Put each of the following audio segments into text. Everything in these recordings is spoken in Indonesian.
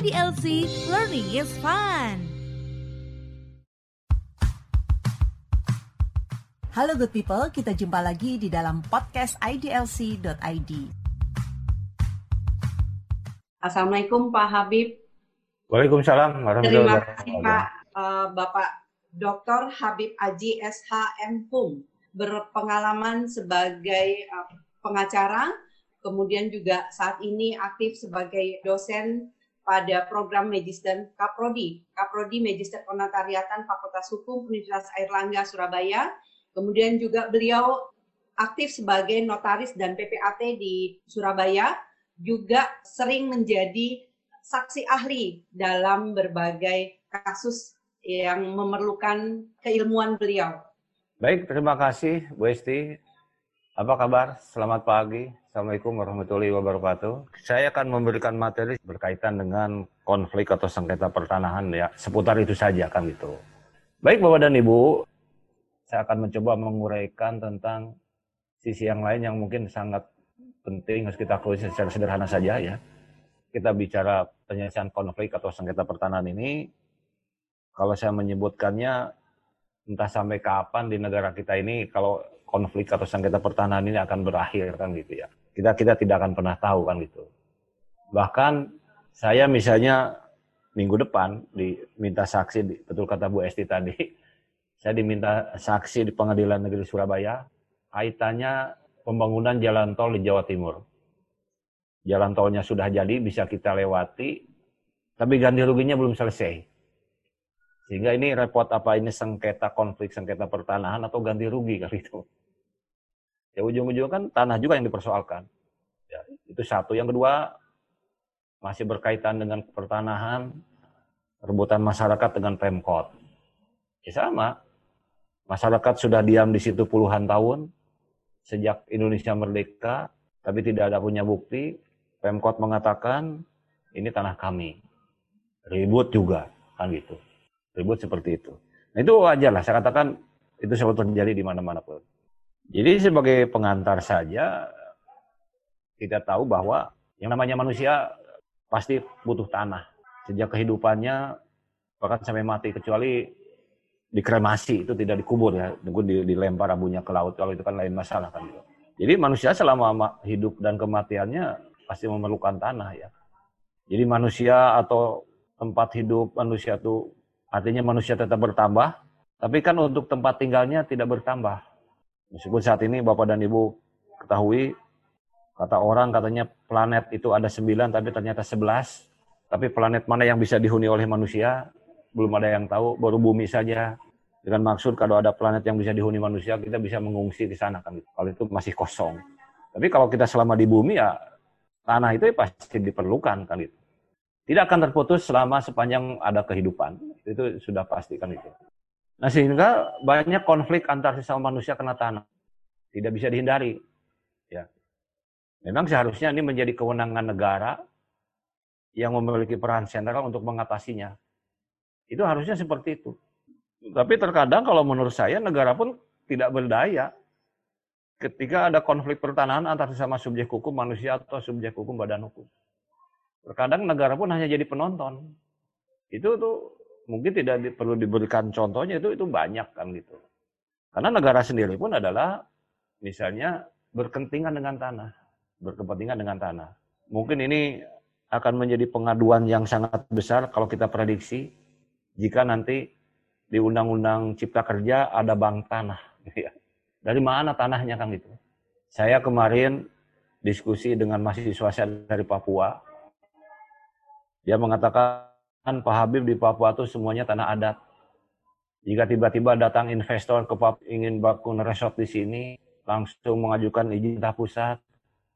IDLC Learning is Fun. Halo good people, kita jumpa lagi di dalam podcast idlc.id. Assalamualaikum Pak Habib. Waalaikumsalam Terima kasih Pak uh, Bapak Dr. Habib Aji SHM Pung berpengalaman sebagai uh, pengacara, kemudian juga saat ini aktif sebagai dosen pada program Magister Kaprodi, Kaprodi Magister Penotariatan Fakultas Hukum Universitas Airlangga Surabaya. Kemudian juga beliau aktif sebagai notaris dan PPAT di Surabaya, juga sering menjadi saksi ahli dalam berbagai kasus yang memerlukan keilmuan beliau. Baik, terima kasih Bu Esti. Apa kabar? Selamat pagi. Assalamualaikum warahmatullahi wabarakatuh. Saya akan memberikan materi berkaitan dengan konflik atau sengketa pertanahan ya, seputar itu saja kan gitu. Baik Bapak dan Ibu, saya akan mencoba menguraikan tentang sisi yang lain yang mungkin sangat penting harus kita akui secara sederhana saja ya. Kita bicara penyelesaian konflik atau sengketa pertanahan ini, kalau saya menyebutkannya entah sampai kapan di negara kita ini kalau konflik atau sengketa pertahanan ini akan berakhir kan gitu ya. Kita kita tidak akan pernah tahu kan gitu. Bahkan saya misalnya minggu depan diminta saksi, betul kata Bu Esti tadi, saya diminta saksi di Pengadilan Negeri Surabaya kaitannya pembangunan jalan tol di Jawa Timur. Jalan tolnya sudah jadi, bisa kita lewati, tapi ganti ruginya belum selesai. Sehingga ini repot apa ini sengketa konflik, sengketa pertanahan atau ganti rugi kali itu. Ya ujung-ujungnya kan tanah juga yang dipersoalkan. Ya, itu satu. Yang kedua, masih berkaitan dengan pertanahan, rebutan masyarakat dengan Pemkot. Ya sama, masyarakat sudah diam di situ puluhan tahun, sejak Indonesia merdeka, tapi tidak ada punya bukti. Pemkot mengatakan, ini tanah kami. Ribut juga, kan gitu ribut seperti itu. Nah itu wajar lah, saya katakan itu selalu terjadi di mana-mana pun. Jadi sebagai pengantar saja, kita tahu bahwa yang namanya manusia pasti butuh tanah. Sejak kehidupannya, bahkan sampai mati, kecuali dikremasi, itu tidak dikubur ya, tunggu dilempar abunya ke laut, kalau itu kan lain masalah kan. Jadi manusia selama hidup dan kematiannya pasti memerlukan tanah ya. Jadi manusia atau tempat hidup manusia itu Artinya manusia tetap bertambah, tapi kan untuk tempat tinggalnya tidak bertambah. Meskipun saat ini Bapak dan Ibu ketahui, kata orang katanya planet itu ada sembilan, tapi ternyata sebelas. Tapi planet mana yang bisa dihuni oleh manusia, belum ada yang tahu, baru bumi saja. Dengan maksud kalau ada planet yang bisa dihuni manusia, kita bisa mengungsi di sana kan. Kalau itu masih kosong. Tapi kalau kita selama di bumi ya tanah itu pasti diperlukan kan itu tidak akan terputus selama sepanjang ada kehidupan. Itu sudah pasti kan itu. Nah sehingga banyak konflik antar sesama manusia kena tanah. Tidak bisa dihindari. Ya. Memang seharusnya ini menjadi kewenangan negara yang memiliki peran sentral untuk mengatasinya. Itu harusnya seperti itu. Tapi terkadang kalau menurut saya negara pun tidak berdaya ketika ada konflik pertanahan antar sesama subjek hukum manusia atau subjek hukum badan hukum. Terkadang negara pun hanya jadi penonton. Itu tuh mungkin tidak di, perlu diberikan contohnya itu itu banyak kan gitu. Karena negara sendiri pun adalah misalnya berkentingan dengan tanah, berkepentingan dengan tanah. Mungkin ini akan menjadi pengaduan yang sangat besar kalau kita prediksi jika nanti di Undang-Undang Cipta Kerja ada bank tanah. Gitu ya. Dari mana tanahnya kan gitu. Saya kemarin diskusi dengan mahasiswa saya dari Papua, dia mengatakan Pak Habib di Papua itu semuanya tanah adat. Jika tiba-tiba datang investor ke Papua ingin bangun resort di sini, langsung mengajukan izin pemerintah pusat,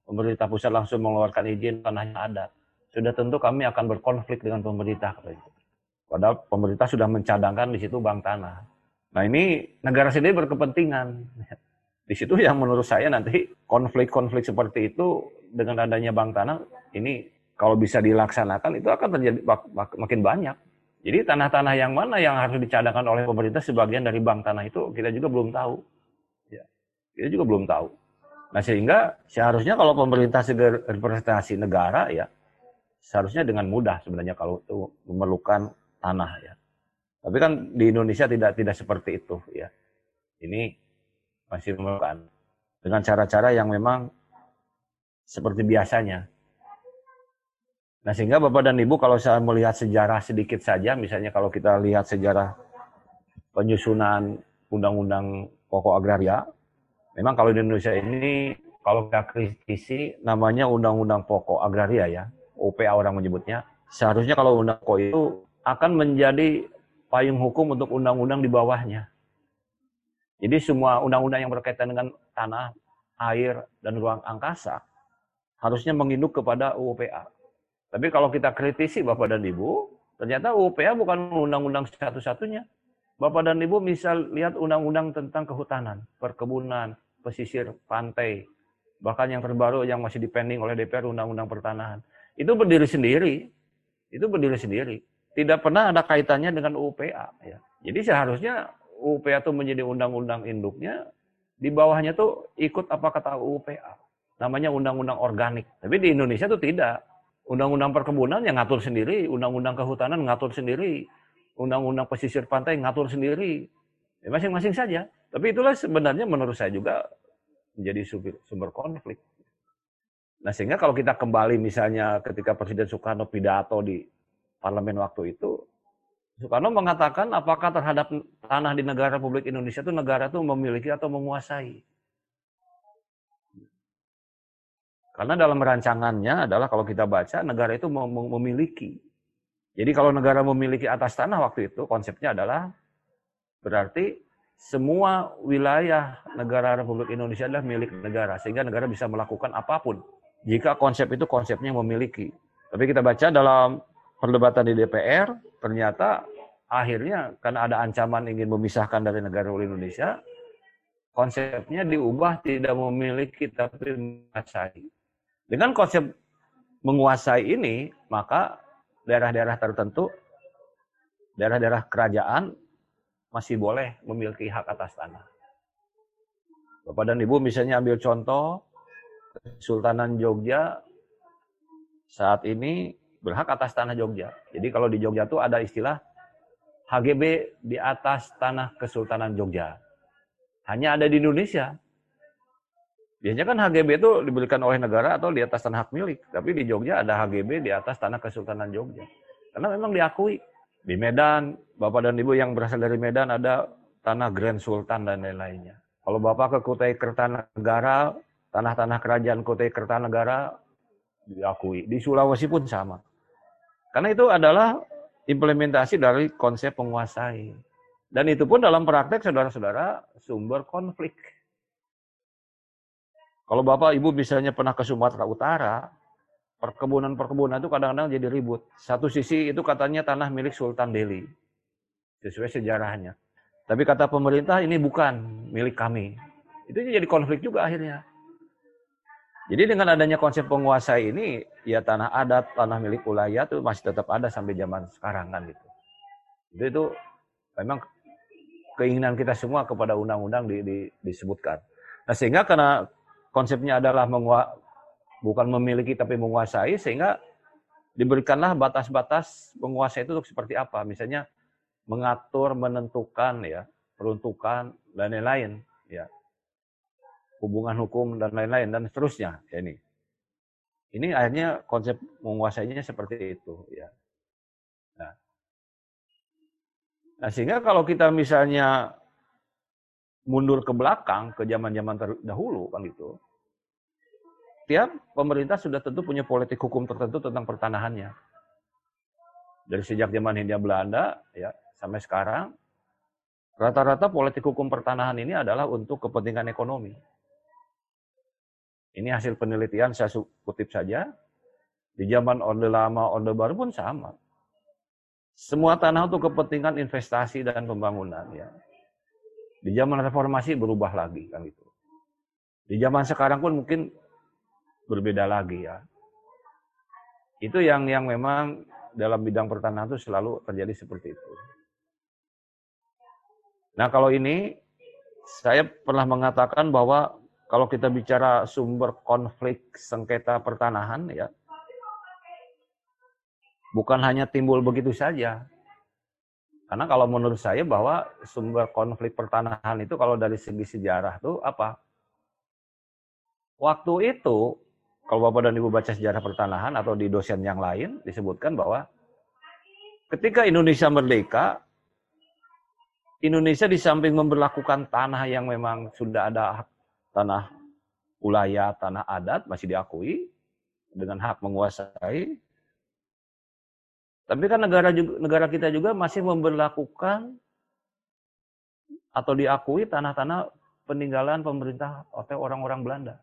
pemerintah pusat langsung mengeluarkan izin tanahnya adat. Sudah tentu kami akan berkonflik dengan pemerintah. Padahal pemerintah sudah mencadangkan di situ bank tanah. Nah ini negara sendiri berkepentingan. Di situ yang menurut saya nanti konflik-konflik seperti itu dengan adanya bank tanah ini kalau bisa dilaksanakan itu akan terjadi makin banyak. Jadi tanah-tanah yang mana yang harus dicadangkan oleh pemerintah sebagian dari bank tanah itu kita juga belum tahu. Ya, kita juga belum tahu. Nah sehingga seharusnya kalau pemerintah sebagai representasi negara ya seharusnya dengan mudah sebenarnya kalau itu memerlukan tanah ya. Tapi kan di Indonesia tidak tidak seperti itu ya. Ini masih memerlukan dengan cara-cara yang memang seperti biasanya. Nah sehingga Bapak dan Ibu kalau saya melihat sejarah sedikit saja, misalnya kalau kita lihat sejarah penyusunan undang-undang pokok agraria, memang kalau di Indonesia ini kalau kita kritisi namanya undang-undang pokok agraria ya, OPA orang menyebutnya. Seharusnya kalau undang pokok itu akan menjadi payung hukum untuk undang-undang di bawahnya. Jadi semua undang-undang yang berkaitan dengan tanah, air, dan ruang angkasa harusnya menginduk kepada UPA. Tapi kalau kita kritisi Bapak dan Ibu, ternyata UPA bukan undang-undang satu-satunya. Bapak dan Ibu bisa lihat undang-undang tentang kehutanan, perkebunan, pesisir, pantai, bahkan yang terbaru yang masih dipending oleh DPR undang-undang pertanahan. Itu berdiri sendiri. Itu berdiri sendiri. Tidak pernah ada kaitannya dengan UPA. Ya. Jadi seharusnya UPA itu menjadi undang-undang induknya, di bawahnya tuh ikut apa kata UPA namanya undang-undang organik. Tapi di Indonesia itu tidak. Undang-undang perkebunan yang ngatur sendiri, undang-undang kehutanan ngatur sendiri, undang-undang pesisir pantai ngatur sendiri. Ya, masing-masing saja. Tapi itulah sebenarnya menurut saya juga menjadi sumber konflik. Nah sehingga kalau kita kembali misalnya ketika Presiden Soekarno pidato di parlemen waktu itu, Soekarno mengatakan apakah terhadap tanah di negara Republik Indonesia itu negara itu memiliki atau menguasai. Karena dalam rancangannya adalah kalau kita baca negara itu memiliki. Jadi kalau negara memiliki atas tanah waktu itu konsepnya adalah berarti semua wilayah negara Republik Indonesia adalah milik negara sehingga negara bisa melakukan apa pun jika konsep itu konsepnya memiliki. Tapi kita baca dalam perdebatan di DPR ternyata akhirnya karena ada ancaman ingin memisahkan dari negara Republik Indonesia konsepnya diubah tidak memiliki tapi menguasai. Dengan konsep menguasai ini, maka daerah-daerah tertentu, daerah-daerah kerajaan masih boleh memiliki hak atas tanah. Bapak dan Ibu misalnya ambil contoh, Sultanan Jogja saat ini berhak atas tanah Jogja. Jadi kalau di Jogja itu ada istilah HGB di atas tanah Kesultanan Jogja. Hanya ada di Indonesia. Biasanya kan HGB itu diberikan oleh negara atau di atas tanah hak milik. Tapi di Jogja ada HGB di atas tanah Kesultanan Jogja. Karena memang diakui. Di Medan, Bapak dan Ibu yang berasal dari Medan ada tanah Grand Sultan dan lain-lainnya. Kalau Bapak ke Kutai Kertanegara, tanah-tanah kerajaan Kutai Kertanegara diakui. Di Sulawesi pun sama. Karena itu adalah implementasi dari konsep penguasai. Dan itu pun dalam praktek saudara-saudara sumber konflik. Kalau Bapak Ibu misalnya pernah ke Sumatera Utara, perkebunan-perkebunan itu kadang-kadang jadi ribut. Satu sisi itu katanya tanah milik Sultan Delhi. Sesuai sejarahnya. Tapi kata pemerintah ini bukan milik kami. Itu jadi konflik juga akhirnya. Jadi dengan adanya konsep penguasai ini, ya tanah adat, tanah milik wilayah itu masih tetap ada sampai zaman sekarang kan gitu. Itu, itu memang keinginan kita semua kepada undang-undang di, di, disebutkan. Nah sehingga karena konsepnya adalah bukan memiliki tapi menguasai sehingga diberikanlah batas-batas menguasai itu untuk seperti apa. Misalnya mengatur menentukan ya peruntukan dan lain-lain ya. Hubungan hukum dan lain-lain dan seterusnya ya ini. Ini akhirnya konsep menguasainya seperti itu ya. Nah. Nah sehingga kalau kita misalnya mundur ke belakang ke zaman-zaman terdahulu kan gitu. Tiap pemerintah sudah tentu punya politik hukum tertentu tentang pertanahannya. Dari sejak zaman Hindia Belanda ya sampai sekarang rata-rata politik hukum pertanahan ini adalah untuk kepentingan ekonomi. Ini hasil penelitian saya kutip saja. Di zaman Orde Lama, Orde Baru pun sama. Semua tanah untuk kepentingan investasi dan pembangunan ya. Di zaman reformasi berubah lagi kan itu. Di zaman sekarang pun mungkin berbeda lagi ya. Itu yang yang memang dalam bidang pertanahan itu selalu terjadi seperti itu. Nah kalau ini saya pernah mengatakan bahwa kalau kita bicara sumber konflik sengketa pertanahan ya bukan hanya timbul begitu saja. Karena kalau menurut saya bahwa sumber konflik pertanahan itu kalau dari segi sejarah tuh apa? Waktu itu, kalau Bapak dan Ibu baca sejarah pertanahan atau di dosen yang lain disebutkan bahwa ketika Indonesia merdeka, Indonesia di samping memperlakukan tanah yang memang sudah ada tanah wilayah, tanah adat masih diakui dengan hak menguasai, tapi kan negara juga, negara kita juga masih memperlakukan atau diakui tanah-tanah peninggalan pemerintah atau orang-orang Belanda.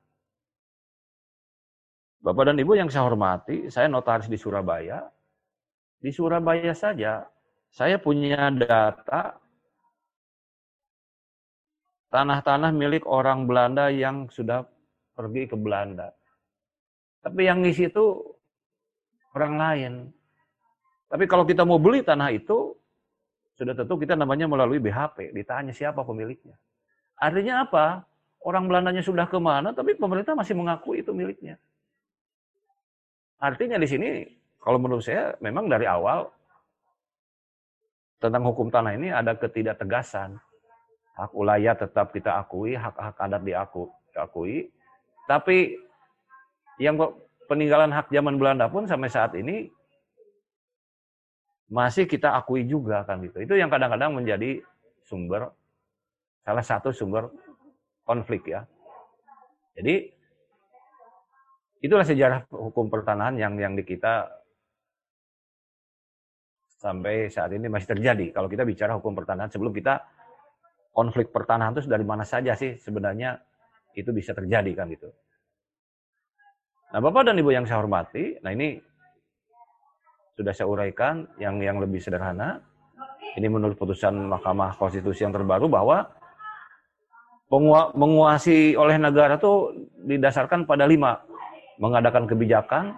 Bapak dan Ibu yang saya hormati, saya notaris di Surabaya. Di Surabaya saja, saya punya data tanah-tanah milik orang Belanda yang sudah pergi ke Belanda. Tapi yang ngisi itu orang lain. Tapi kalau kita mau beli tanah itu, sudah tentu kita namanya melalui BHP, ditanya siapa pemiliknya. Artinya apa? Orang Belandanya sudah ke mana, tapi pemerintah masih mengaku itu miliknya. Artinya di sini, kalau menurut saya, memang dari awal tentang hukum tanah ini ada ketidaktegasan. Hak ulayat tetap kita akui, hak-hak adat diakui, tapi yang peninggalan hak zaman Belanda pun sampai saat ini masih kita akui juga kan gitu. Itu yang kadang-kadang menjadi sumber salah satu sumber konflik ya. Jadi itulah sejarah hukum pertanahan yang yang di kita sampai saat ini masih terjadi. Kalau kita bicara hukum pertanahan sebelum kita konflik pertanahan itu dari mana saja sih sebenarnya itu bisa terjadi kan gitu. Nah, Bapak dan Ibu yang saya hormati, nah ini sudah saya uraikan yang yang lebih sederhana. Ini menurut putusan Mahkamah Konstitusi yang terbaru bahwa menguasai oleh negara itu didasarkan pada lima. Mengadakan kebijakan,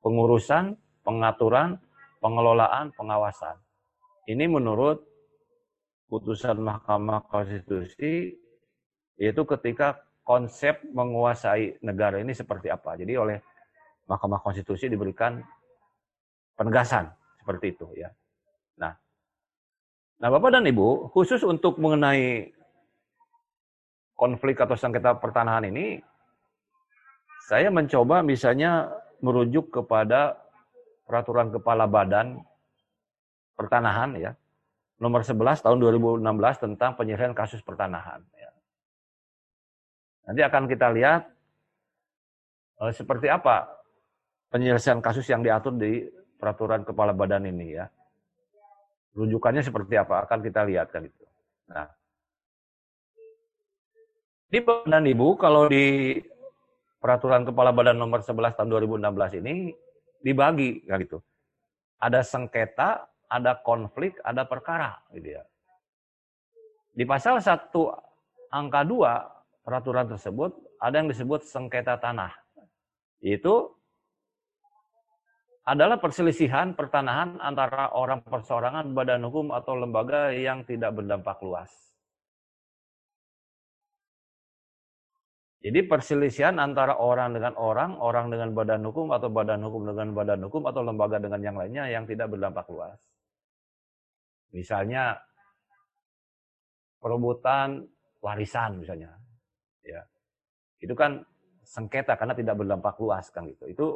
pengurusan, pengaturan, pengelolaan, pengawasan. Ini menurut putusan Mahkamah Konstitusi yaitu ketika konsep menguasai negara ini seperti apa. Jadi oleh Mahkamah Konstitusi diberikan penegasan seperti itu ya. Nah, nah Bapak dan Ibu khusus untuk mengenai konflik atau sengketa pertanahan ini, saya mencoba misalnya merujuk kepada peraturan kepala badan pertanahan ya nomor 11 tahun 2016 tentang penyelesaian kasus pertanahan. Ya. Nanti akan kita lihat eh, seperti apa penyelesaian kasus yang diatur di peraturan kepala badan ini ya. Rujukannya seperti apa akan kita lihat kan itu. Nah, di badan ibu kalau di peraturan kepala badan nomor 11 tahun 2016 ini dibagi kan gitu. Ada sengketa, ada konflik, ada perkara gitu ya. Di pasal 1 angka 2 peraturan tersebut ada yang disebut sengketa tanah. Itu adalah perselisihan pertanahan antara orang perseorangan, badan hukum, atau lembaga yang tidak berdampak luas. Jadi perselisihan antara orang dengan orang, orang dengan badan hukum, atau badan hukum dengan badan hukum, atau lembaga dengan yang lainnya yang tidak berdampak luas. Misalnya perebutan warisan misalnya, ya itu kan sengketa karena tidak berdampak luas kan gitu. Itu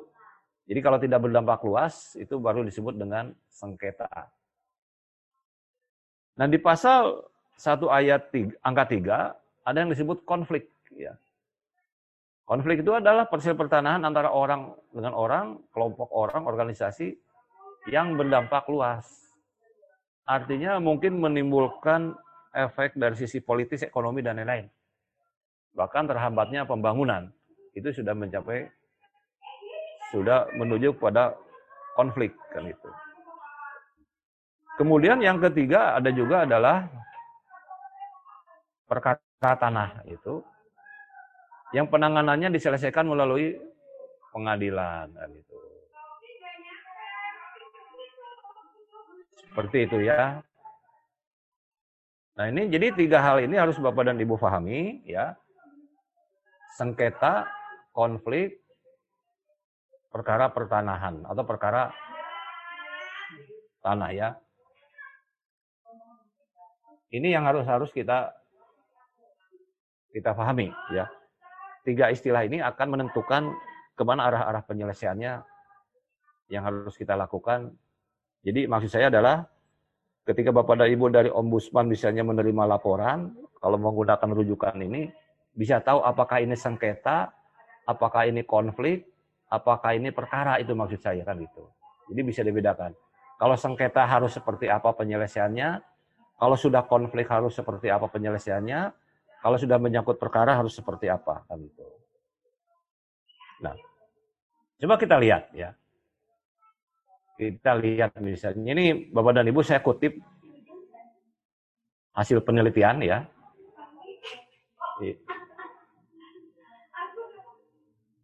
jadi kalau tidak berdampak luas, itu baru disebut dengan sengketa. Nah di pasal 1 ayat 3, angka 3, ada yang disebut konflik. Ya. Konflik itu adalah persil pertanahan antara orang dengan orang, kelompok orang, organisasi yang berdampak luas. Artinya mungkin menimbulkan efek dari sisi politis, ekonomi, dan lain-lain. Bahkan terhambatnya pembangunan. Itu sudah mencapai sudah menuju pada konflik kan itu. Kemudian yang ketiga ada juga adalah perkara tanah itu yang penanganannya diselesaikan melalui pengadilan kan itu. Seperti itu ya. Nah ini jadi tiga hal ini harus Bapak dan Ibu pahami ya. Sengketa, konflik, perkara pertanahan atau perkara tanah ya. Ini yang harus harus kita kita pahami ya. Tiga istilah ini akan menentukan ke mana arah-arah penyelesaiannya yang harus kita lakukan. Jadi maksud saya adalah ketika Bapak dan Ibu dari Ombudsman misalnya menerima laporan, kalau menggunakan rujukan ini, bisa tahu apakah ini sengketa, apakah ini konflik, apakah ini perkara, itu maksud saya kan gitu. Jadi bisa dibedakan. Kalau sengketa harus seperti apa penyelesaiannya, kalau sudah konflik harus seperti apa penyelesaiannya, kalau sudah menyangkut perkara harus seperti apa kan gitu. Nah, coba kita lihat ya. Kita lihat misalnya ini Bapak dan Ibu saya kutip hasil penelitian ya.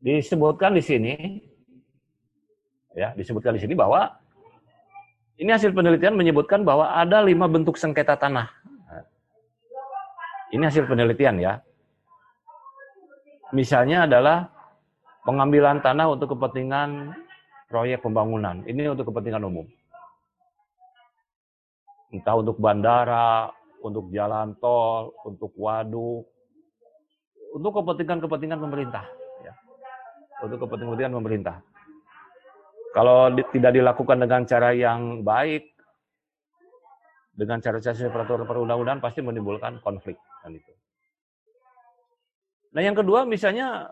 Disebutkan di sini ya, disebutkan di sini bahwa ini hasil penelitian menyebutkan bahwa ada lima bentuk sengketa tanah. Ini hasil penelitian ya. Misalnya adalah pengambilan tanah untuk kepentingan proyek pembangunan. Ini untuk kepentingan umum. Entah untuk bandara, untuk jalan tol, untuk waduk, untuk kepentingan-kepentingan pemerintah. Untuk kepentingan-kepentingan pemerintah. Kalau di, tidak dilakukan dengan cara yang baik, dengan cara-cara peraturan perundang-undangan pasti menimbulkan konflik kan itu. Nah yang kedua misalnya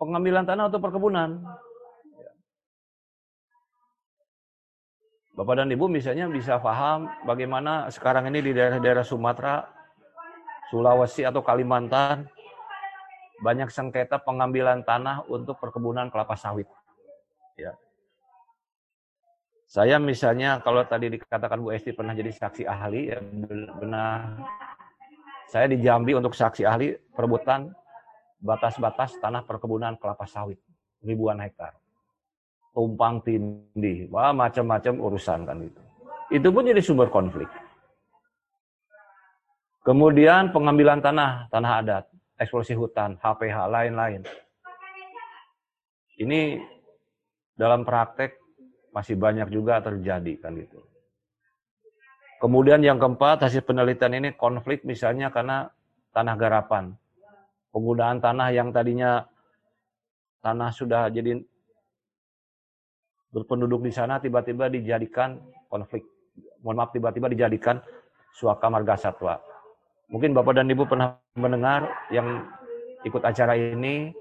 pengambilan tanah untuk perkebunan. Bapak dan Ibu misalnya bisa paham bagaimana sekarang ini di daerah-daerah Sumatera, Sulawesi atau Kalimantan banyak sengketa pengambilan tanah untuk perkebunan kelapa sawit. Ya. Saya misalnya kalau tadi dikatakan Bu Esti pernah jadi saksi ahli, ya benar. Saya di Jambi untuk saksi ahli perebutan batas-batas tanah perkebunan kelapa sawit ribuan hektar tumpang tindih, wah macam-macam urusan kan itu. Itu pun jadi sumber konflik. Kemudian pengambilan tanah, tanah adat, eksplorasi hutan, HPH, lain-lain. Ini dalam praktek masih banyak juga terjadi kan itu. Kemudian yang keempat, hasil penelitian ini konflik misalnya karena tanah garapan. Penggunaan tanah yang tadinya tanah sudah jadi berpenduduk di sana tiba-tiba dijadikan konflik. Mohon maaf, tiba-tiba dijadikan suaka marga satwa. Mungkin Bapak dan Ibu pernah mendengar yang ikut acara ini,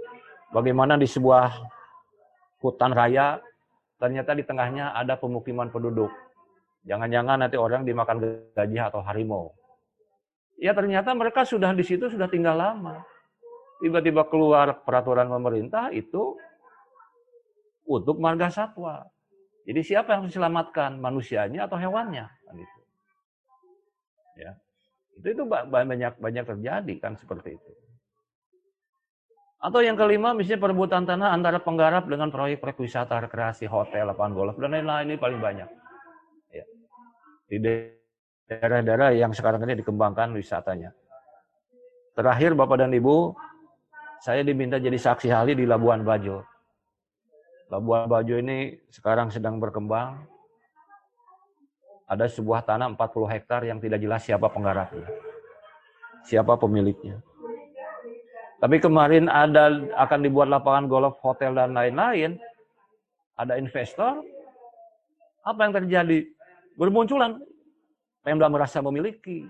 bagaimana di sebuah hutan raya, ternyata di tengahnya ada pemukiman penduduk. Jangan-jangan nanti orang dimakan gajah atau harimau. Ya ternyata mereka sudah di situ sudah tinggal lama. Tiba-tiba keluar peraturan pemerintah itu untuk marga satwa. Jadi siapa yang harus diselamatkan, manusianya atau hewannya? Kan itu. Ya. Itu itu banyak banyak terjadi kan seperti itu. Atau yang kelima misalnya perebutan tanah antara penggarap dengan proyek-proyek wisata, rekreasi, hotel, lapangan golf dan lain-lain ini paling banyak. Ya. Di daerah-daerah yang sekarang ini dikembangkan wisatanya. Terakhir Bapak dan Ibu, saya diminta jadi saksi ahli di Labuan Bajo. Labuan Bajo ini sekarang sedang berkembang. Ada sebuah tanah 40 hektar yang tidak jelas siapa penggarapnya. Siapa pemiliknya. Tapi kemarin ada akan dibuat lapangan golf, hotel dan lain-lain. Ada investor. Apa yang terjadi? Bermunculan Pemda merasa memiliki.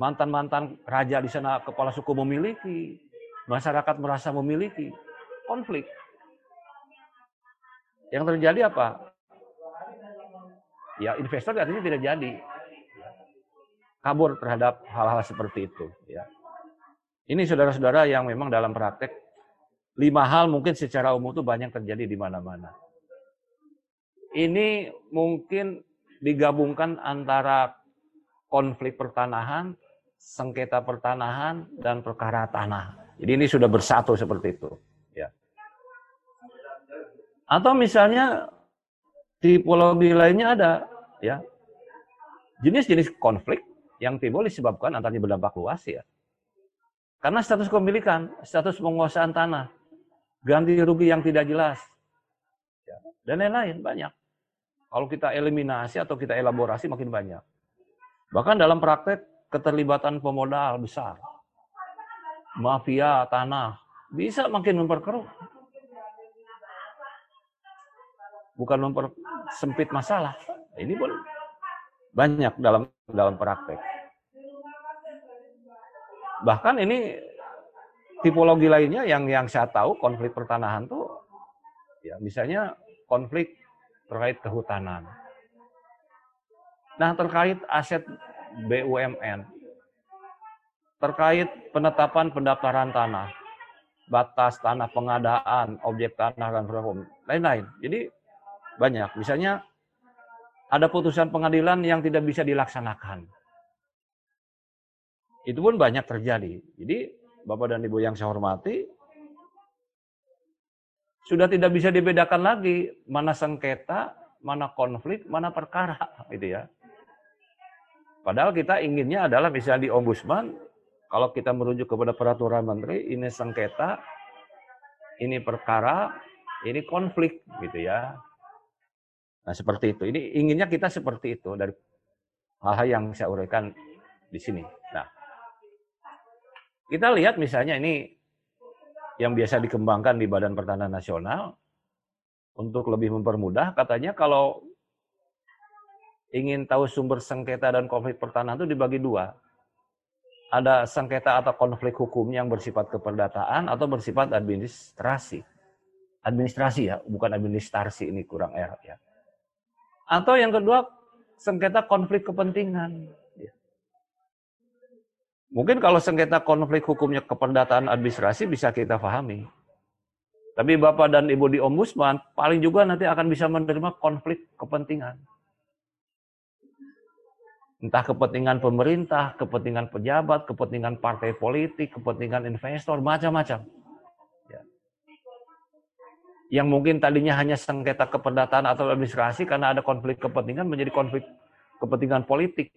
Mantan-mantan raja di sana kepala suku memiliki. Masyarakat merasa memiliki. Konflik. Yang terjadi apa? Ya investor artinya tidak jadi. Kabur terhadap hal-hal seperti itu. Ya. Ini saudara-saudara yang memang dalam praktek lima hal mungkin secara umum itu banyak terjadi di mana-mana. Ini mungkin digabungkan antara konflik pertanahan, sengketa pertanahan, dan perkara tanah. Jadi ini sudah bersatu seperti itu. Atau misalnya tipologi lainnya ada ya. Jenis-jenis konflik yang timbul disebabkan antaranya berdampak luas ya. Karena status kepemilikan, status penguasaan tanah, ganti rugi yang tidak jelas, ya, dan lain-lain banyak. Kalau kita eliminasi atau kita elaborasi makin banyak. Bahkan dalam praktek keterlibatan pemodal besar. Mafia tanah bisa makin memperkeruh. Bukan mempersempit masalah. Ini pun banyak dalam dalam praktek. Bahkan ini tipologi lainnya yang yang saya tahu konflik pertanahan tuh ya misalnya konflik terkait kehutanan. Nah, terkait aset BUMN, terkait penetapan pendaftaran tanah, batas tanah pengadaan, objek tanah dan lain-lain. Jadi banyak. Misalnya ada putusan pengadilan yang tidak bisa dilaksanakan. Itu pun banyak terjadi. Jadi Bapak dan Ibu yang saya hormati, sudah tidak bisa dibedakan lagi mana sengketa, mana konflik, mana perkara, gitu ya. Padahal kita inginnya adalah misalnya di ombudsman, kalau kita merujuk kepada peraturan menteri, ini sengketa, ini perkara, ini konflik, gitu ya. Nah seperti itu. Ini inginnya kita seperti itu dari hal-hal yang saya uraikan di sini. Nah, kita lihat misalnya ini yang biasa dikembangkan di Badan Pertanahan Nasional untuk lebih mempermudah katanya kalau ingin tahu sumber sengketa dan konflik pertanahan itu dibagi dua. Ada sengketa atau konflik hukum yang bersifat keperdataan atau bersifat administrasi. Administrasi ya, bukan administrasi ini kurang R ya. Atau yang kedua sengketa konflik kepentingan. Mungkin kalau sengketa konflik hukumnya kependataan administrasi bisa kita pahami. Tapi Bapak dan Ibu di Ombudsman paling juga nanti akan bisa menerima konflik kepentingan. Entah kepentingan pemerintah, kepentingan pejabat, kepentingan partai politik, kepentingan investor, macam-macam. Ya. Yang mungkin tadinya hanya sengketa kependataan atau administrasi karena ada konflik kepentingan menjadi konflik kepentingan politik.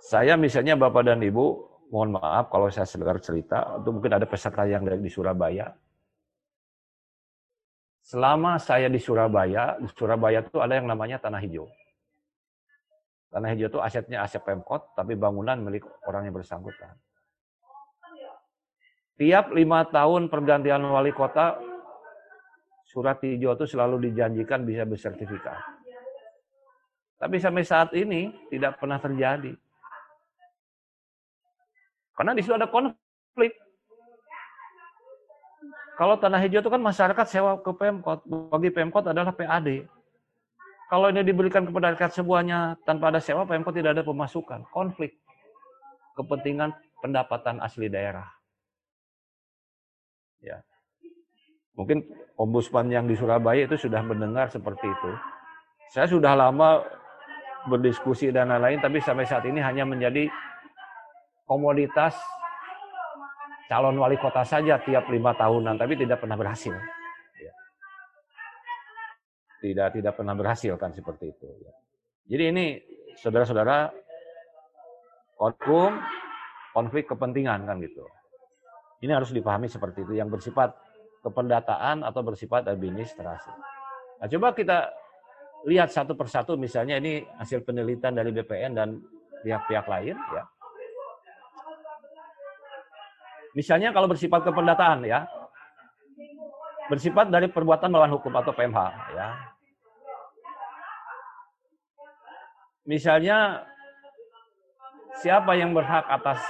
Saya misalnya Bapak dan Ibu, mohon maaf kalau saya sedengar cerita, atau mungkin ada peserta yang dari di Surabaya. Selama saya di Surabaya, di Surabaya itu ada yang namanya tanah hijau. Tanah hijau itu asetnya aset Pemkot, tapi bangunan milik orang yang bersangkutan. Tiap lima tahun pergantian wali kota, surat hijau itu selalu dijanjikan bisa bersertifikat. Tapi sampai saat ini tidak pernah terjadi. Karena di situ ada konflik. Kalau tanah hijau itu kan masyarakat sewa ke Pemkot. Bagi Pemkot adalah PAD. Kalau ini diberikan kepada rakyat semuanya tanpa ada sewa, Pemkot tidak ada pemasukan. Konflik. Kepentingan pendapatan asli daerah. Ya. Mungkin ombudsman yang di Surabaya itu sudah mendengar seperti itu. Saya sudah lama berdiskusi dan lain-lain, tapi sampai saat ini hanya menjadi komoditas calon wali kota saja tiap lima tahunan, tapi tidak pernah berhasil. Ya. Tidak tidak pernah berhasil kan seperti itu. Ya. Jadi ini saudara-saudara hukum konflik kepentingan kan gitu. Ini harus dipahami seperti itu yang bersifat kependataan atau bersifat administrasi. Nah, coba kita lihat satu persatu misalnya ini hasil penelitian dari BPN dan pihak-pihak lain ya. Misalnya kalau bersifat kependataan ya. Bersifat dari perbuatan melawan hukum atau PMH ya. Misalnya siapa yang berhak atas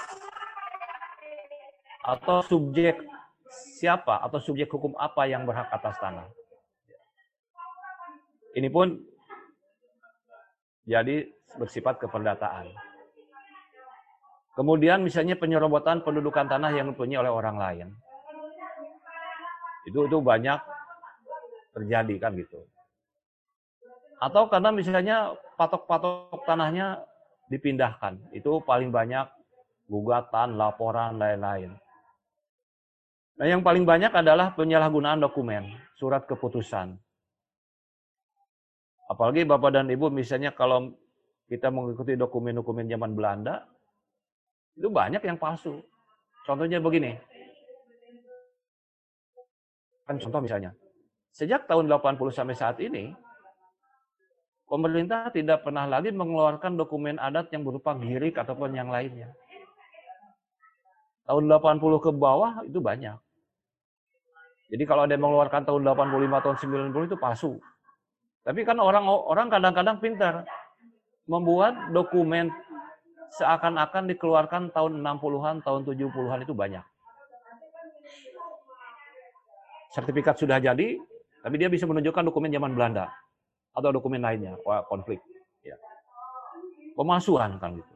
atau subjek siapa atau subjek hukum apa yang berhak atas tanah. Ini pun jadi bersifat kependataan. Kemudian misalnya penyerobotan pendudukan tanah yang dipunyai oleh orang lain. Itu itu banyak terjadi kan gitu. Atau karena misalnya patok-patok tanahnya dipindahkan. Itu paling banyak gugatan, laporan, lain-lain. Nah yang paling banyak adalah penyalahgunaan dokumen, surat keputusan. Apalagi Bapak dan Ibu misalnya kalau kita mengikuti dokumen-dokumen zaman Belanda, itu banyak yang palsu. Contohnya begini. Kan contoh misalnya, sejak tahun 80 sampai saat ini, pemerintah tidak pernah lagi mengeluarkan dokumen adat yang berupa girik ataupun yang lainnya. Tahun 80 ke bawah itu banyak. Jadi kalau ada yang mengeluarkan tahun 85 tahun 90 itu palsu. Tapi kan orang orang kadang-kadang pintar membuat dokumen seakan-akan dikeluarkan tahun 60-an, tahun 70-an itu banyak. Sertifikat sudah jadi, tapi dia bisa menunjukkan dokumen zaman Belanda atau dokumen lainnya, konflik. Ya. Pemalsuan kan gitu.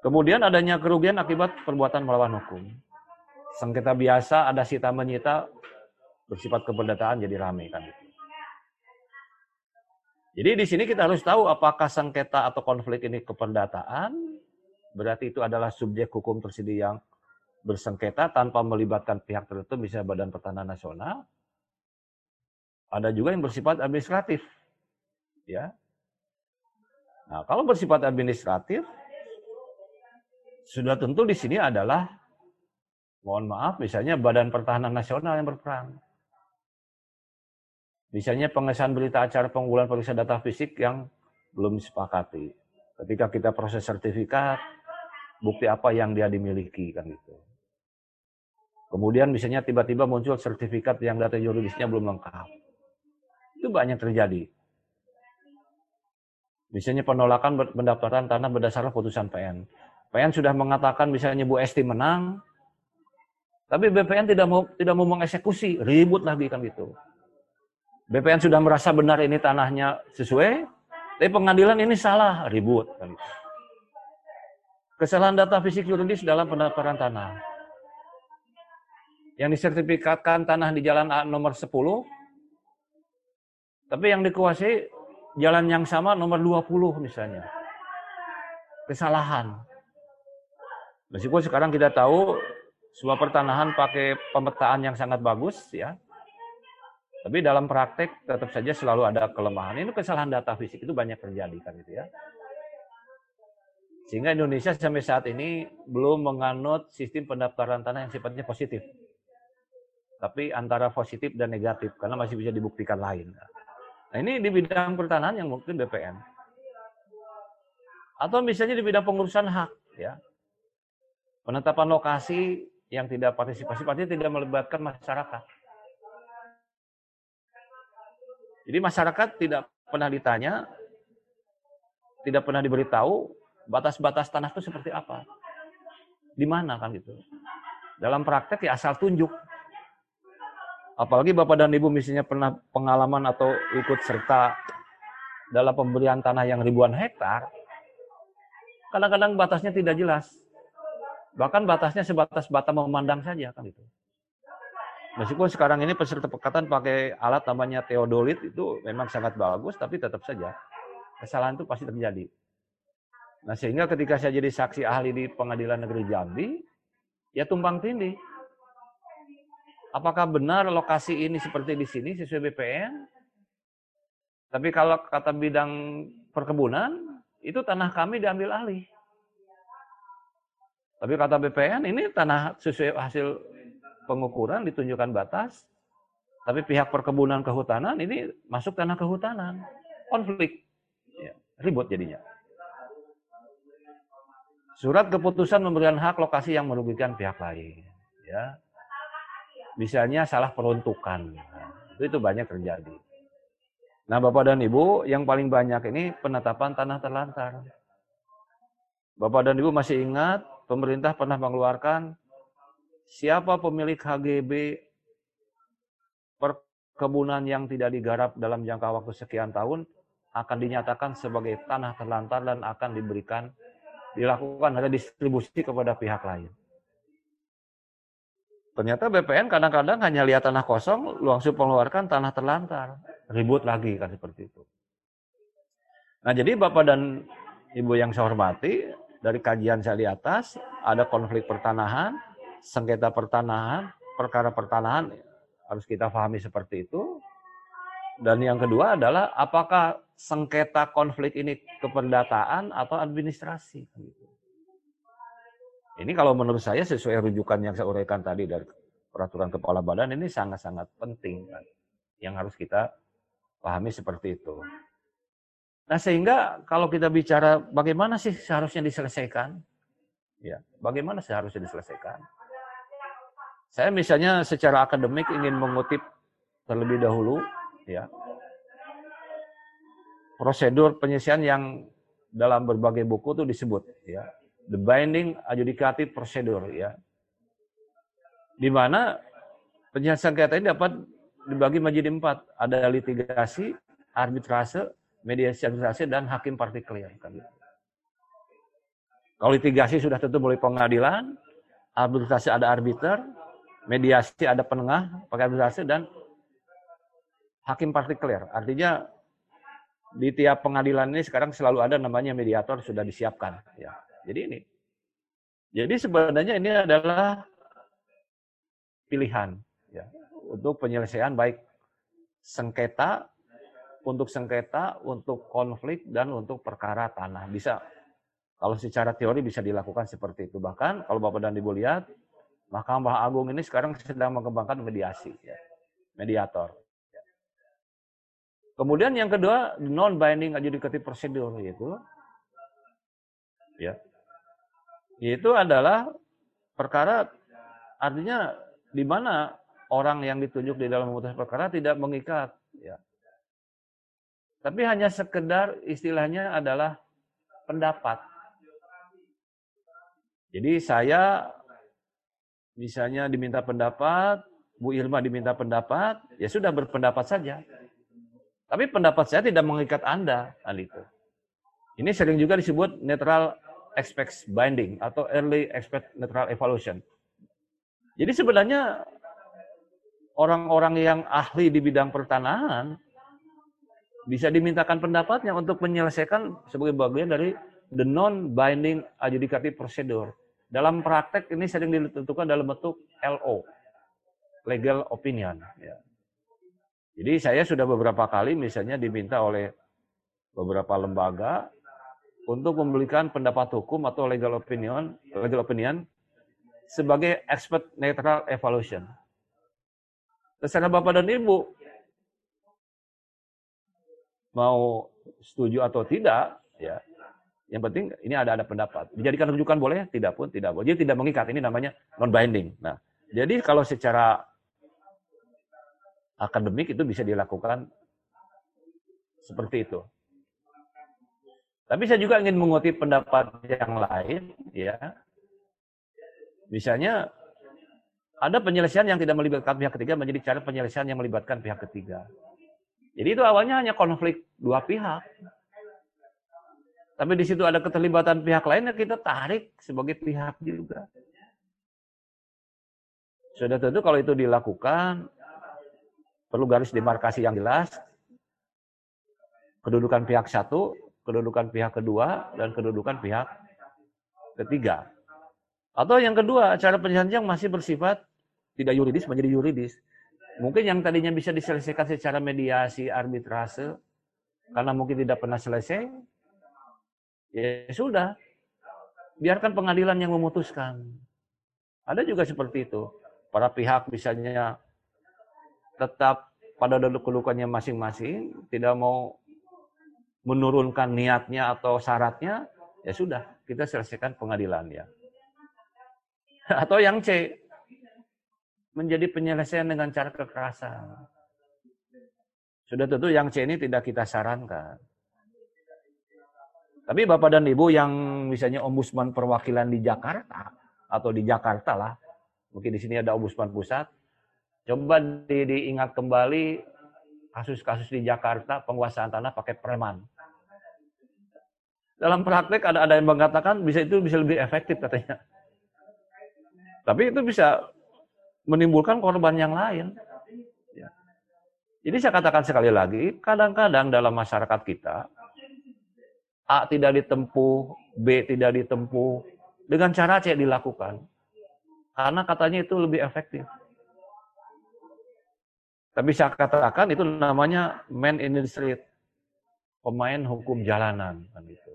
Kemudian adanya kerugian akibat perbuatan melawan hukum. Sengketa biasa ada sita menyita bersifat keperdataan jadi rame kan. Jadi di sini kita harus tahu apakah sengketa atau konflik ini keperdataan, berarti itu adalah subjek hukum tersedia yang bersengketa tanpa melibatkan pihak tertentu, misalnya Badan Pertanahan Nasional. Ada juga yang bersifat administratif. Ya. Nah, kalau bersifat administratif, sudah tentu di sini adalah, mohon maaf, misalnya Badan Pertahanan Nasional yang berperan. Misalnya pengesahan berita acara pengumpulan periksa data fisik yang belum disepakati. Ketika kita proses sertifikat, bukti apa yang dia dimiliki kan gitu. Kemudian misalnya tiba-tiba muncul sertifikat yang data yuridisnya belum lengkap. Itu banyak terjadi. Misalnya penolakan pendaftaran tanah berdasarkan putusan PN. PN sudah mengatakan misalnya Bu Esti menang, tapi BPN tidak mau tidak mau mengeksekusi, ribut lagi kan gitu. BPN sudah merasa benar ini tanahnya sesuai, tapi pengadilan ini salah, ribut. Kesalahan data fisik yuridis dalam pendaftaran tanah. Yang disertifikatkan tanah di jalan A nomor 10, tapi yang dikuasai jalan yang sama nomor 20 misalnya. Kesalahan. Meskipun sekarang kita tahu sebuah pertanahan pakai pemetaan yang sangat bagus ya, tapi dalam praktek tetap saja selalu ada kelemahan. Ini kesalahan data fisik itu banyak terjadi kan itu ya. Sehingga Indonesia sampai saat ini belum menganut sistem pendaftaran tanah yang sifatnya positif. Tapi antara positif dan negatif karena masih bisa dibuktikan lain. Nah ini di bidang pertanahan yang mungkin BPN. Atau misalnya di bidang pengurusan hak ya. Penetapan lokasi yang tidak partisipasi artinya tidak melibatkan masyarakat. Jadi masyarakat tidak pernah ditanya, tidak pernah diberitahu batas-batas tanah itu seperti apa. Di mana kan gitu. Dalam praktek ya asal tunjuk. Apalagi Bapak dan Ibu misalnya pernah pengalaman atau ikut serta dalam pemberian tanah yang ribuan hektar, kadang-kadang batasnya tidak jelas. Bahkan batasnya sebatas bata memandang saja kan itu. Meskipun sekarang ini peserta pekatan pakai alat namanya teodolit itu memang sangat bagus, tapi tetap saja kesalahan itu pasti terjadi. Nah sehingga ketika saya jadi saksi ahli di pengadilan negeri Jambi, ya tumpang tindih. Apakah benar lokasi ini seperti di sini sesuai BPN? Tapi kalau kata bidang perkebunan, itu tanah kami diambil alih. Tapi kata BPN ini tanah sesuai hasil pengukuran ditunjukkan batas, tapi pihak perkebunan kehutanan ini masuk tanah kehutanan, konflik, ya, ribut jadinya. Surat keputusan memberikan hak lokasi yang merugikan pihak lain, ya. Misalnya salah peruntukan, itu, itu banyak terjadi. Nah, Bapak dan Ibu, yang paling banyak ini penetapan tanah terlantar. Bapak dan Ibu masih ingat pemerintah pernah mengeluarkan siapa pemilik HGB perkebunan yang tidak digarap dalam jangka waktu sekian tahun akan dinyatakan sebagai tanah terlantar dan akan diberikan dilakukan ada distribusi kepada pihak lain. Ternyata BPN kadang-kadang hanya lihat tanah kosong, langsung mengeluarkan tanah terlantar. Ribut lagi kan seperti itu. Nah jadi Bapak dan Ibu yang saya hormati, dari kajian saya di atas, ada konflik pertanahan, sengketa pertanahan, perkara pertanahan harus kita pahami seperti itu. Dan yang kedua adalah apakah sengketa konflik ini keperdataan atau administrasi. Ini kalau menurut saya sesuai rujukan yang saya uraikan tadi dari peraturan kepala badan ini sangat-sangat penting yang harus kita pahami seperti itu. Nah sehingga kalau kita bicara bagaimana sih seharusnya diselesaikan, ya bagaimana seharusnya diselesaikan. Saya misalnya secara akademik ingin mengutip terlebih dahulu, ya prosedur penyelesaian yang dalam berbagai buku itu disebut, ya the binding adjudicative procedure, ya di mana penyelesaian sengketa ini dapat dibagi menjadi empat. Ada litigasi, arbitrase, mediasi arbitrase, dan hakim partikelir. Kalau litigasi sudah tentu melalui pengadilan, arbitrase ada arbiter, mediasi ada penengah pakai arbitrase, dan hakim partikelir. Artinya di tiap pengadilan ini sekarang selalu ada namanya mediator sudah disiapkan. Ya. Jadi ini. Jadi sebenarnya ini adalah pilihan ya, untuk penyelesaian baik sengketa untuk sengketa, untuk konflik, dan untuk perkara tanah. Bisa, kalau secara teori bisa dilakukan seperti itu. Bahkan kalau Bapak dan Ibu lihat, Mahkamah Agung ini sekarang sedang mengembangkan mediasi, ya. mediator. Kemudian yang kedua, non-binding adjudicative procedure, yaitu ya, yaitu adalah perkara artinya di mana orang yang ditunjuk di dalam memutuskan perkara tidak mengikat ya tapi hanya sekedar istilahnya adalah pendapat. Jadi saya misalnya diminta pendapat, Bu Irma diminta pendapat, ya sudah berpendapat saja. Tapi pendapat saya tidak mengikat Anda, hal itu. Ini sering juga disebut neutral expect binding atau early expect neutral evaluation. Jadi sebenarnya orang-orang yang ahli di bidang pertanahan bisa dimintakan pendapatnya untuk menyelesaikan sebagai bagian dari the non-binding adjudicative procedure. Dalam praktek ini sering ditentukan dalam bentuk LO, legal opinion. Ya. Jadi saya sudah beberapa kali misalnya diminta oleh beberapa lembaga untuk memberikan pendapat hukum atau legal opinion, legal opinion sebagai expert neutral evaluation. Terserah Bapak dan Ibu, mau setuju atau tidak, ya. Yang penting ini ada ada pendapat. Dijadikan rujukan boleh, tidak pun tidak boleh. Jadi tidak mengikat. Ini namanya non binding. Nah, jadi kalau secara akademik itu bisa dilakukan seperti itu. Tapi saya juga ingin mengutip pendapat yang lain, ya. Misalnya ada penyelesaian yang tidak melibatkan pihak ketiga menjadi cara penyelesaian yang melibatkan pihak ketiga. Jadi itu awalnya hanya konflik dua pihak. Tapi di situ ada keterlibatan pihak lainnya kita tarik sebagai pihak juga. Sudah tentu kalau itu dilakukan perlu garis demarkasi yang jelas. Kedudukan pihak satu, kedudukan pihak kedua, dan kedudukan pihak ketiga. Atau yang kedua, cara penyelesaian masih bersifat tidak yuridis menjadi yuridis. Mungkin yang tadinya bisa diselesaikan secara mediasi, arbitrase, karena mungkin tidak pernah selesai, ya sudah. Biarkan pengadilan yang memutuskan. Ada juga seperti itu. Para pihak misalnya tetap pada kedudukannya masing-masing, tidak mau menurunkan niatnya atau syaratnya, ya sudah, kita selesaikan pengadilannya. Atau yang C, menjadi penyelesaian dengan cara kekerasan. Sudah tentu yang C ini tidak kita sarankan. Tapi Bapak dan Ibu yang misalnya ombudsman perwakilan di Jakarta atau di Jakarta lah, mungkin di sini ada ombudsman pusat, coba di, diingat kembali kasus-kasus di Jakarta penguasaan tanah pakai preman. Dalam praktek ada ada yang mengatakan bisa itu bisa lebih efektif katanya. Tapi itu bisa menimbulkan korban yang lain. Ya. Jadi saya katakan sekali lagi, kadang-kadang dalam masyarakat kita, A tidak ditempuh, B tidak ditempuh, dengan cara C dilakukan. Karena katanya itu lebih efektif. Tapi saya katakan itu namanya man in the street. Pemain hukum jalanan. Kan itu.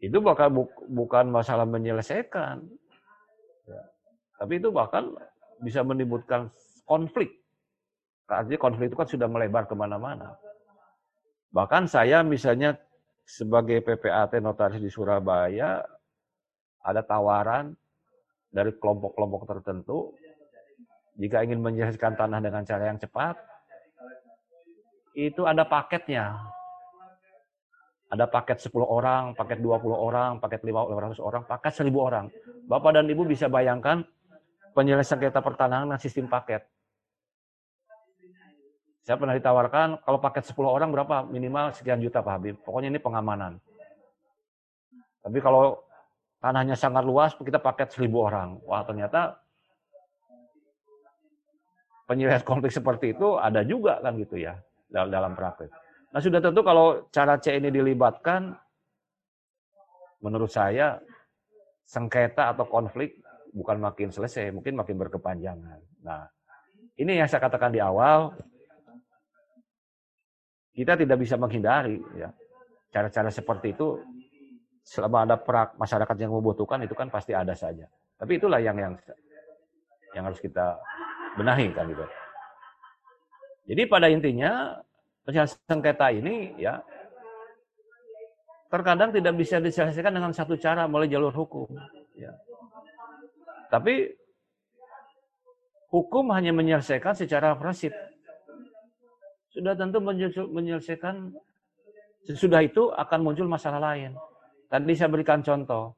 Itu bukan, bukan masalah menyelesaikan. Tapi itu bahkan bisa menimbulkan konflik. Artinya konflik itu kan sudah melebar ke mana-mana. Bahkan saya misalnya sebagai PPAT notaris di Surabaya, ada tawaran dari kelompok-kelompok tertentu, jika ingin menyelesaikan tanah dengan cara yang cepat, itu ada paketnya. Ada paket 10 orang, paket 20 orang, paket 500 orang, paket 1000 orang. Bapak dan Ibu bisa bayangkan penyelesaian sengketa pertanahan dengan sistem paket. Saya pernah ditawarkan, kalau paket 10 orang berapa? Minimal sekian juta Pak Habib. Pokoknya ini pengamanan. Tapi kalau tanahnya sangat luas, kita paket 1000 orang. Wah ternyata penyelesaian konflik seperti itu ada juga kan gitu ya dalam praktek. Nah sudah tentu kalau cara C ini dilibatkan, menurut saya sengketa atau konflik bukan makin selesai, mungkin makin berkepanjangan. Nah ini yang saya katakan di awal, kita tidak bisa menghindari ya cara-cara seperti itu selama ada perak masyarakat yang membutuhkan itu kan pasti ada saja. Tapi itulah yang yang yang harus kita benahi kan gitu. Jadi pada intinya penyelesaian sengketa ini ya terkadang tidak bisa diselesaikan dengan satu cara melalui jalur hukum. Ya. Tapi hukum hanya menyelesaikan secara prinsip. Sudah tentu menyelesaikan sesudah itu akan muncul masalah lain. Tadi saya berikan contoh.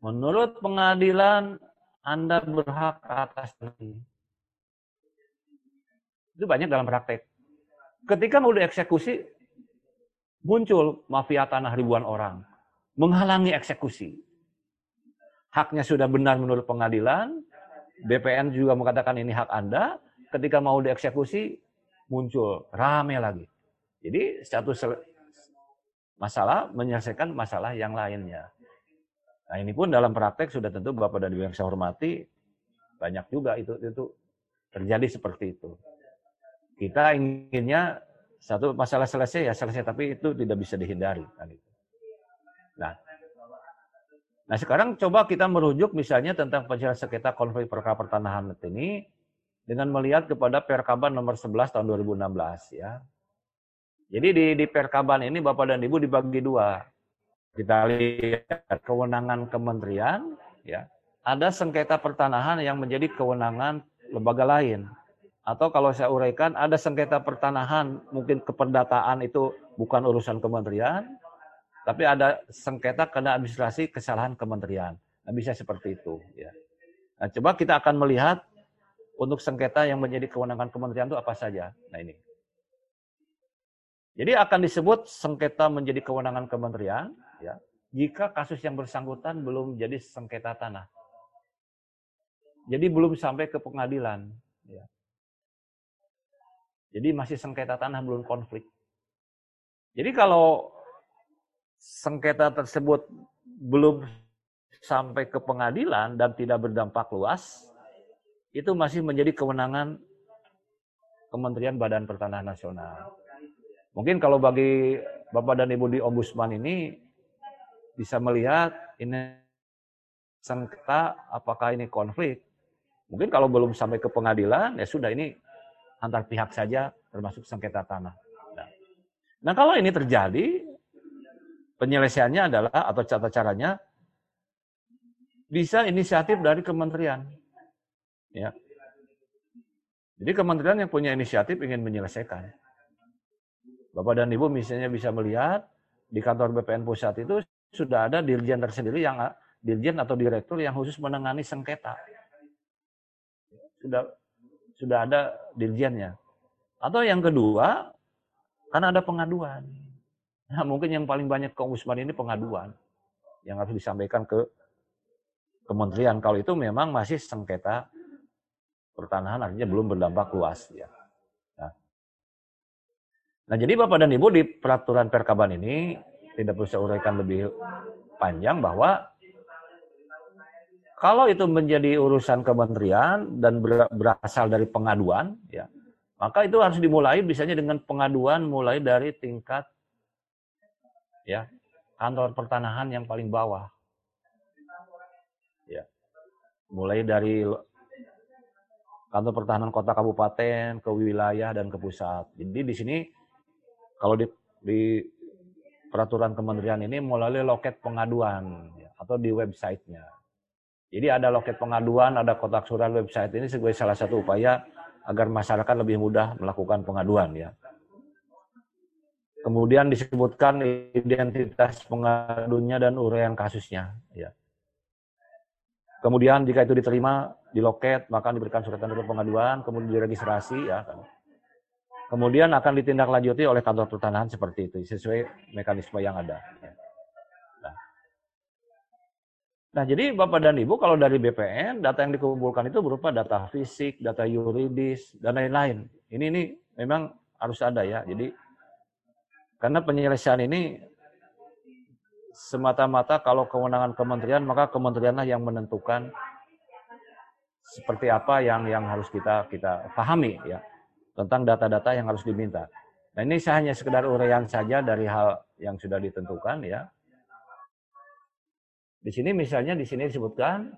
Menurut pengadilan Anda berhak atas ini. Itu banyak dalam praktek. Ketika mau dieksekusi, muncul mafia tanah ribuan orang. Menghalangi eksekusi. Haknya sudah benar menurut pengadilan, BPN juga mengatakan ini hak Anda, ketika mau dieksekusi, muncul rame lagi. Jadi satu masalah menyelesaikan masalah yang lainnya. Nah ini pun dalam praktek sudah tentu Bapak dan Ibu yang saya hormati, banyak juga itu itu terjadi seperti itu. Kita inginnya satu masalah selesai ya selesai, tapi itu tidak bisa dihindari. Kan itu. Nah, nah sekarang coba kita merujuk misalnya tentang penyelesaian sengketa konflik perkara pertanahan ini dengan melihat kepada Perkaban nomor 11 tahun 2016 ya. Jadi di, di Perkaban ini Bapak dan Ibu dibagi dua. Kita lihat kewenangan kementerian ya. Ada sengketa pertanahan yang menjadi kewenangan lembaga lain. Atau kalau saya uraikan, ada sengketa pertanahan, mungkin kependataan itu bukan urusan kementerian, tapi ada sengketa kena administrasi kesalahan kementerian. Nah, bisa seperti itu. Ya. Nah, coba kita akan melihat untuk sengketa yang menjadi kewenangan kementerian itu apa saja. Nah ini. Jadi akan disebut sengketa menjadi kewenangan kementerian, ya, jika kasus yang bersangkutan belum jadi sengketa tanah. Jadi belum sampai ke pengadilan. Ya. Jadi masih sengketa tanah belum konflik. Jadi kalau sengketa tersebut belum sampai ke pengadilan dan tidak berdampak luas, itu masih menjadi kewenangan Kementerian Badan Pertanahan Nasional. Mungkin kalau bagi Bapak dan Ibu di Ombudsman ini bisa melihat ini sengketa apakah ini konflik. Mungkin kalau belum sampai ke pengadilan ya sudah ini antar pihak saja termasuk sengketa tanah. Nah, nah kalau ini terjadi, penyelesaiannya adalah atau cara caranya bisa inisiatif dari kementerian. Ya. Jadi kementerian yang punya inisiatif ingin menyelesaikan. Bapak dan Ibu misalnya bisa melihat di kantor BPN pusat itu sudah ada dirjen tersendiri yang dirjen atau direktur yang khusus menangani sengketa. Sudah sudah ada dirjennya. Atau yang kedua, karena ada pengaduan. Nah, mungkin yang paling banyak ke ombudsman ini pengaduan yang harus disampaikan ke kementerian. Kalau itu memang masih sengketa pertanahan artinya belum berdampak luas ya. Nah, nah jadi Bapak dan Ibu di peraturan perkaban ini tidak perlu saya uraikan lebih panjang bahwa kalau itu menjadi urusan kementerian dan berasal dari pengaduan, ya, maka itu harus dimulai misalnya dengan pengaduan mulai dari tingkat ya kantor pertanahan yang paling bawah. Ya. Mulai dari kantor pertahanan kota kabupaten, ke wilayah dan ke pusat. Jadi di sini kalau di, di peraturan kementerian ini melalui loket pengaduan ya, atau di websitenya. Jadi ada loket pengaduan, ada kotak surat website ini sebagai salah satu upaya agar masyarakat lebih mudah melakukan pengaduan ya. Kemudian disebutkan identitas pengadunya dan uraian kasusnya ya. Kemudian jika itu diterima di loket, maka diberikan surat tanda pengaduan, kemudian diregistrasi ya kan. Kemudian akan ditindaklanjuti oleh kantor pertanahan seperti itu sesuai mekanisme yang ada. Nah. nah, jadi Bapak dan Ibu kalau dari BPN data yang dikumpulkan itu berupa data fisik, data yuridis dan lain-lain. Ini ini memang harus ada ya. Jadi karena penyelesaian ini semata-mata kalau kewenangan kementerian maka kementerianlah yang menentukan seperti apa yang yang harus kita kita pahami ya tentang data-data yang harus diminta. Nah ini saya hanya sekedar uraian saja dari hal yang sudah ditentukan ya. Di sini misalnya di sini disebutkan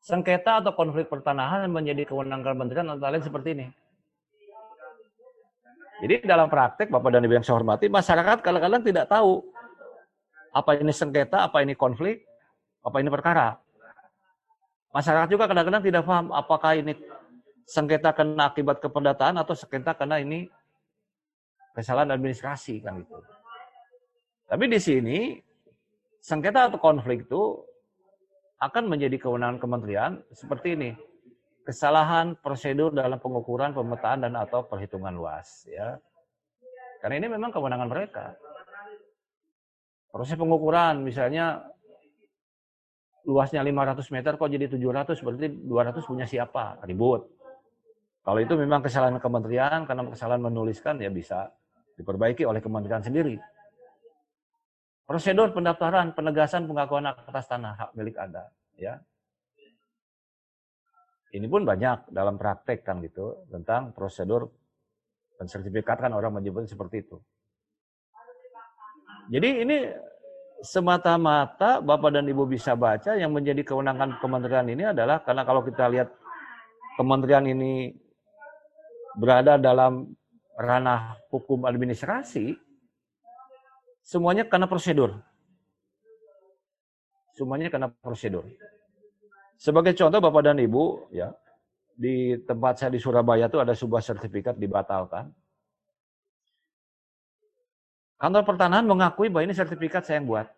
sengketa atau konflik pertanahan menjadi kewenangan kementerian antara lain seperti ini. Jadi dalam praktek Bapak dan Ibu yang saya hormati, masyarakat kadang-kadang tidak tahu apa ini sengketa, apa ini konflik, apa ini perkara. Masyarakat juga kadang-kadang tidak paham apakah ini sengketa karena akibat kependataan atau sengketa karena ini kesalahan administrasi kan itu. Tapi di sini sengketa atau konflik itu akan menjadi kewenangan kementerian seperti ini. Kesalahan prosedur dalam pengukuran, pemetaan dan atau perhitungan luas ya. Karena ini memang kewenangan mereka. Proses pengukuran misalnya luasnya 500 meter kok jadi 700 berarti 200 punya siapa? Ribut. Kalau itu memang kesalahan kementerian karena kesalahan menuliskan ya bisa diperbaiki oleh kementerian sendiri. Prosedur pendaftaran, penegasan pengakuan atas tanah hak milik Anda, ya. Ini pun banyak dalam praktek kan gitu tentang prosedur dan sertifikat kan orang menyebut seperti itu. Jadi ini semata-mata Bapak dan Ibu bisa baca yang menjadi kewenangan kementerian ini adalah karena kalau kita lihat kementerian ini berada dalam ranah hukum administrasi, semuanya karena prosedur. Semuanya karena prosedur. Sebagai contoh Bapak dan Ibu, ya di tempat saya di Surabaya itu ada sebuah sertifikat dibatalkan Kantor pertanahan mengakui bahwa ini sertifikat saya yang buat.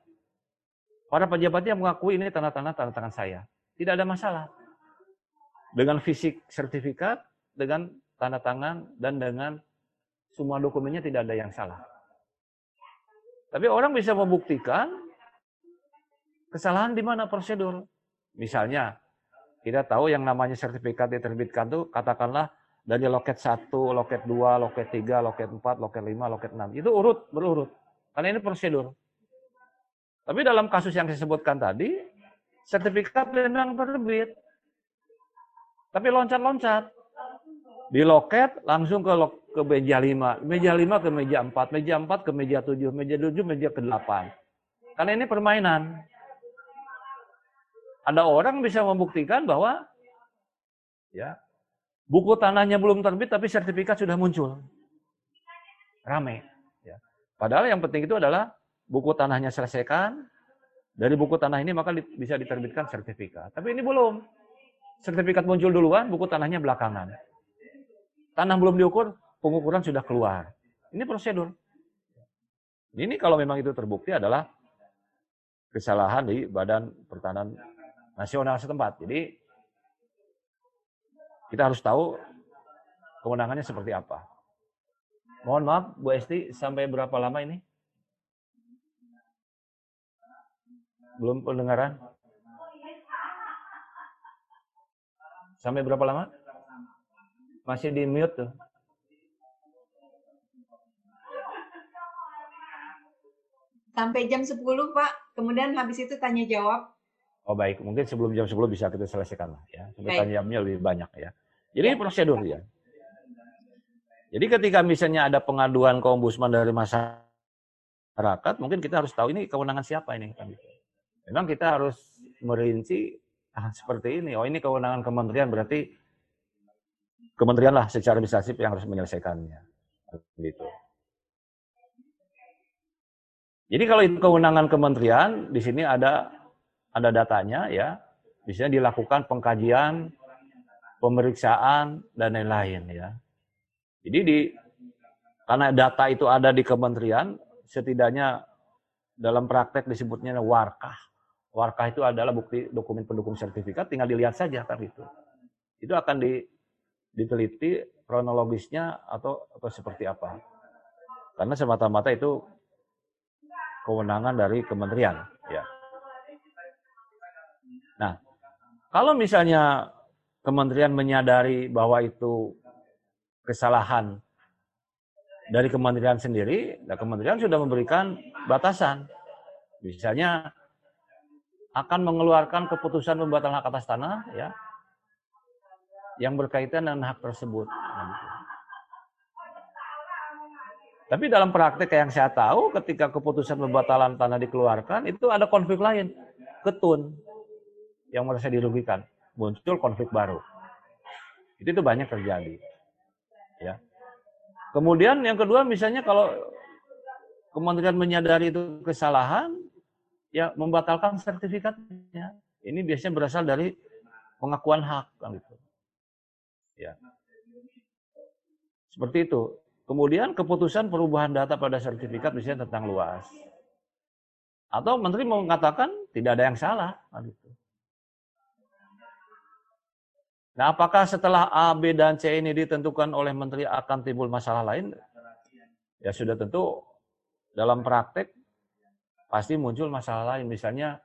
Para pejabatnya mengakui ini tanda-tanda tanda tangan saya. Tidak ada masalah. Dengan fisik sertifikat, dengan tanda tangan, dan dengan semua dokumennya tidak ada yang salah. Tapi orang bisa membuktikan kesalahan di mana prosedur. Misalnya, kita tahu yang namanya sertifikat diterbitkan itu katakanlah dari loket 1, loket 2, loket 3, loket 4, loket 5, loket 6. Itu urut, berurut. Karena ini prosedur. Tapi dalam kasus yang saya sebutkan tadi, sertifikat memang terbit. Tapi loncat-loncat. Di loket langsung ke ke meja 5, meja 5 ke meja 4, meja 4 ke meja 7, meja 7 meja ke 8. Karena ini permainan. Ada orang bisa membuktikan bahwa ya Buku tanahnya belum terbit tapi sertifikat sudah muncul. Rame. Ya. Padahal yang penting itu adalah buku tanahnya selesaikan. Dari buku tanah ini maka bisa diterbitkan sertifikat. Tapi ini belum. Sertifikat muncul duluan, buku tanahnya belakangan. Tanah belum diukur, pengukuran sudah keluar. Ini prosedur. Ini kalau memang itu terbukti adalah kesalahan di Badan Pertanahan Nasional setempat. Jadi kita harus tahu kewenangannya seperti apa. Mohon maaf, Bu Esti, sampai berapa lama ini? Belum pendengaran? Sampai berapa lama? Masih di mute tuh. Sampai jam 10, Pak. Kemudian habis itu tanya jawab. Oh baik, mungkin sebelum jam 10 bisa kita selesaikan lah ya. Sampai tanya jamnya lebih banyak ya. Jadi ini prosedur ya. Jadi ketika misalnya ada pengaduan ke ombudsman dari masyarakat, mungkin kita harus tahu ini kewenangan siapa ini. Kan. Memang kita harus merinci ah, seperti ini. Oh ini kewenangan kementerian berarti kementerian lah secara administratif yang harus menyelesaikannya. Gitu. Jadi kalau itu kewenangan kementerian, di sini ada ada datanya ya, bisa dilakukan pengkajian, pemeriksaan dan lain-lain ya. Jadi di karena data itu ada di kementerian, setidaknya dalam praktek disebutnya warkah. Warkah itu adalah bukti dokumen pendukung sertifikat, tinggal dilihat saja kan itu. Itu akan di, diteliti kronologisnya atau atau seperti apa. Karena semata-mata itu kewenangan dari kementerian. Kalau misalnya kementerian menyadari bahwa itu kesalahan dari kementerian sendiri, nah kementerian sudah memberikan batasan. Misalnya akan mengeluarkan keputusan pembatalan hak atas tanah ya yang berkaitan dengan hak tersebut. Tapi dalam praktek yang saya tahu ketika keputusan pembatalan tanah dikeluarkan itu ada konflik lain, ketun yang merasa dirugikan, muncul konflik baru. Itu itu banyak terjadi. Ya. Kemudian yang kedua misalnya kalau kementerian menyadari itu kesalahan, ya membatalkan sertifikatnya. Ini biasanya berasal dari pengakuan hak kan gitu. Ya. Seperti itu. Kemudian keputusan perubahan data pada sertifikat misalnya tentang luas. Atau menteri mengatakan tidak ada yang salah. Gitu. Nah, apakah setelah A, B, dan C ini ditentukan oleh menteri akan timbul masalah lain? Ya sudah tentu dalam praktek pasti muncul masalah lain. Misalnya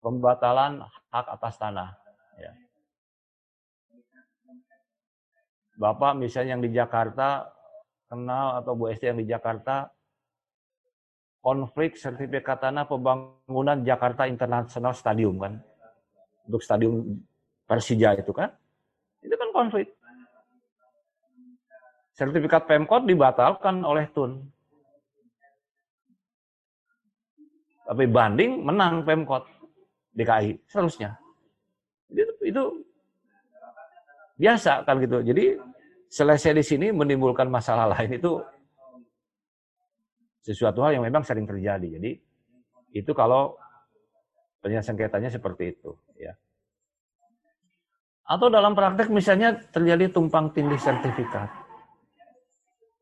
pembatalan hak atas tanah. Ya. Bapak misalnya yang di Jakarta kenal atau Bu Esti yang di Jakarta konflik sertifikat tanah pembangunan Jakarta International Stadium kan untuk stadium Persija itu kan itu kan konflik sertifikat Pemkot dibatalkan oleh Tun tapi banding menang Pemkot DKI seterusnya itu, itu biasa kan gitu. Jadi selesai di sini menimbulkan masalah lain itu sesuatu hal yang memang sering terjadi. Jadi itu kalau penyelesaian sengketanya seperti itu, ya. Atau dalam praktek misalnya terjadi tumpang tindih sertifikat.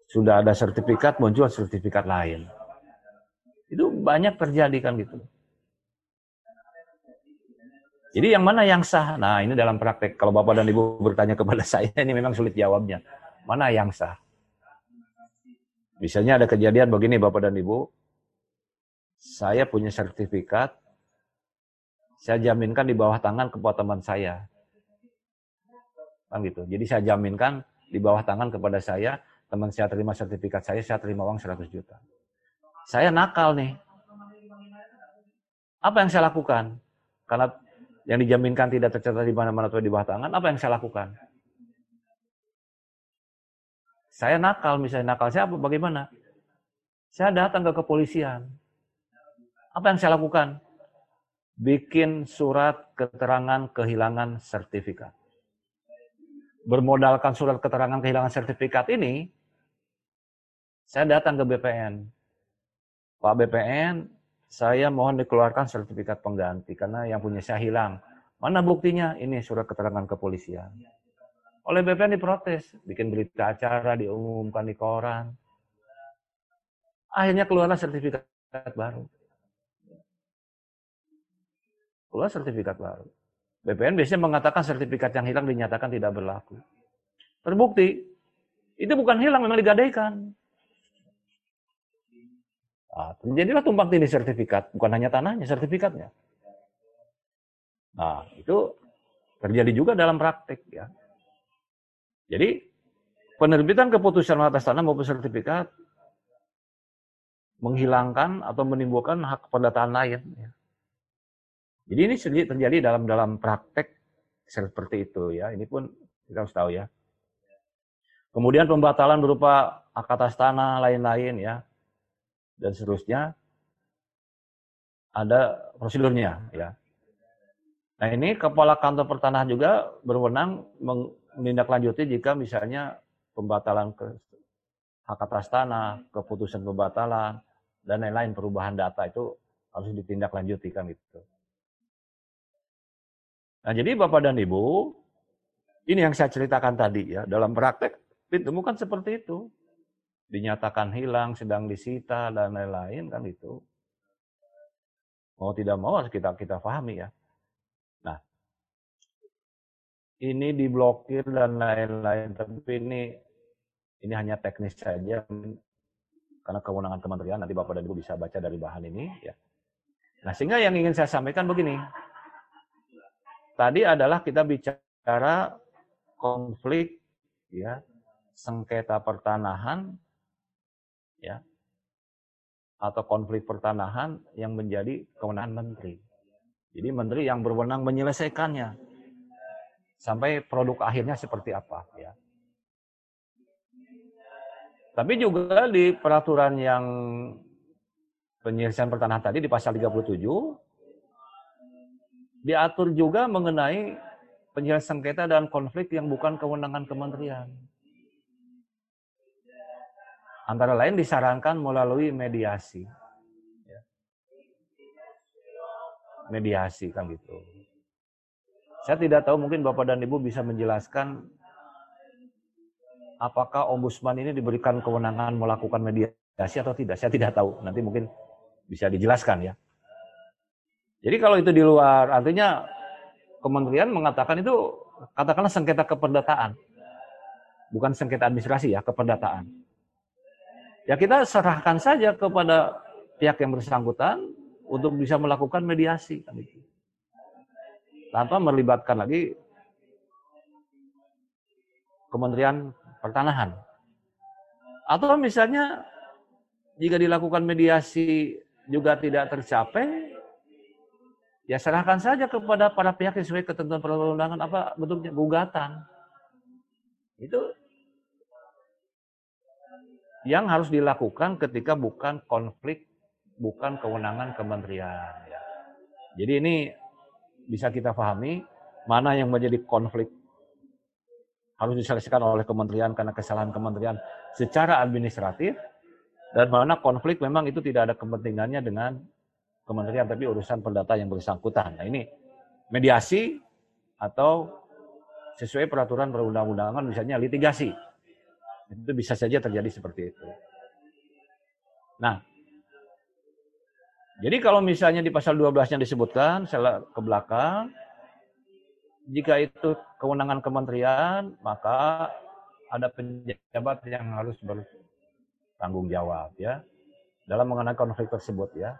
Sudah ada sertifikat, muncul sertifikat lain. Itu banyak terjadi kan gitu. Jadi yang mana yang sah? Nah ini dalam praktek. Kalau Bapak dan Ibu bertanya kepada saya, ini memang sulit jawabnya. Mana yang sah? Misalnya ada kejadian begini Bapak dan Ibu. Saya punya sertifikat. Saya jaminkan di bawah tangan kepada teman saya. Kan gitu. Jadi saya jaminkan di bawah tangan kepada saya. Teman saya terima sertifikat saya, saya terima uang 100 juta. Saya nakal nih. Apa yang saya lakukan? Karena yang dijaminkan tidak tercatat di mana-mana atau di bawah tangan, apa yang saya lakukan? Saya nakal, misalnya nakal saya apa, bagaimana? Saya datang ke kepolisian. Apa yang saya lakukan? Bikin surat keterangan kehilangan sertifikat. Bermodalkan surat keterangan kehilangan sertifikat ini, saya datang ke BPN. Pak BPN, saya mohon dikeluarkan sertifikat pengganti karena yang punya saya hilang. Mana buktinya? Ini surat keterangan kepolisian. Oleh BPN diprotes, bikin berita acara, diumumkan di koran. Akhirnya keluarlah sertifikat baru. Keluar sertifikat baru. BPN biasanya mengatakan sertifikat yang hilang dinyatakan tidak berlaku. Terbukti, itu bukan hilang, memang digadaikan. Nah, terjadilah tumpang tindih sertifikat, bukan hanya tanahnya, sertifikatnya. Nah, itu terjadi juga dalam praktik ya. Jadi penerbitan keputusan atas tanah maupun sertifikat menghilangkan atau menimbulkan hak pendataan lain. Ya. Jadi ini terjadi dalam dalam praktek seperti itu ya. Ini pun kita harus tahu ya. Kemudian pembatalan berupa hak atas tanah lain-lain ya dan seterusnya ada prosedurnya ya. Nah ini kepala kantor pertanahan juga berwenang menindaklanjuti jika misalnya pembatalan ke hak atas tanah, keputusan pembatalan, dan lain-lain perubahan data itu harus ditindaklanjuti kan itu. Nah jadi Bapak dan Ibu, ini yang saya ceritakan tadi ya, dalam praktek ditemukan seperti itu. Dinyatakan hilang, sedang disita, dan lain-lain kan itu. Mau tidak mau harus kita kita pahami ya. Nah, ini diblokir dan lain-lain, tapi ini ini hanya teknis saja karena kewenangan kementerian nanti Bapak dan Ibu bisa baca dari bahan ini ya. Nah, sehingga yang ingin saya sampaikan begini. Tadi adalah kita bicara konflik ya, sengketa pertanahan ya atau konflik pertanahan yang menjadi kewenangan menteri. Jadi menteri yang berwenang menyelesaikannya sampai produk akhirnya seperti apa ya. Tapi juga di peraturan yang penyelesaian pertanahan tadi di pasal 37 diatur juga mengenai penyelesaian sengketa dan konflik yang bukan kewenangan kementerian. Antara lain disarankan melalui mediasi. Ya. Mediasi kan gitu. Saya tidak tahu mungkin Bapak dan Ibu bisa menjelaskan apakah ombudsman ini diberikan kewenangan melakukan mediasi atau tidak. Saya tidak tahu. Nanti mungkin bisa dijelaskan ya. Jadi kalau itu di luar, artinya kementerian mengatakan itu katakanlah sengketa keperdataan. Bukan sengketa administrasi ya, keperdataan. Ya kita serahkan saja kepada pihak yang bersangkutan untuk bisa melakukan mediasi kan. Tanpa melibatkan lagi Kementerian pertanahan. Atau misalnya jika dilakukan mediasi juga tidak tercapai, ya serahkan saja kepada para pihak sesuai ketentuan perundang-undangan apa bentuknya gugatan. Itu yang harus dilakukan ketika bukan konflik, bukan kewenangan kementerian. Ya. Jadi ini bisa kita pahami mana yang menjadi konflik harus diselesaikan oleh kementerian karena kesalahan kementerian secara administratif dan mana konflik memang itu tidak ada kepentingannya dengan kementerian tapi urusan perdata yang bersangkutan. Nah ini mediasi atau sesuai peraturan perundang-undangan misalnya litigasi. Itu bisa saja terjadi seperti itu. Nah, jadi kalau misalnya di pasal 12 yang disebutkan, saya ke belakang, jika itu kewenangan kementerian, maka ada pejabat yang harus bertanggung jawab ya dalam mengenai konflik tersebut ya.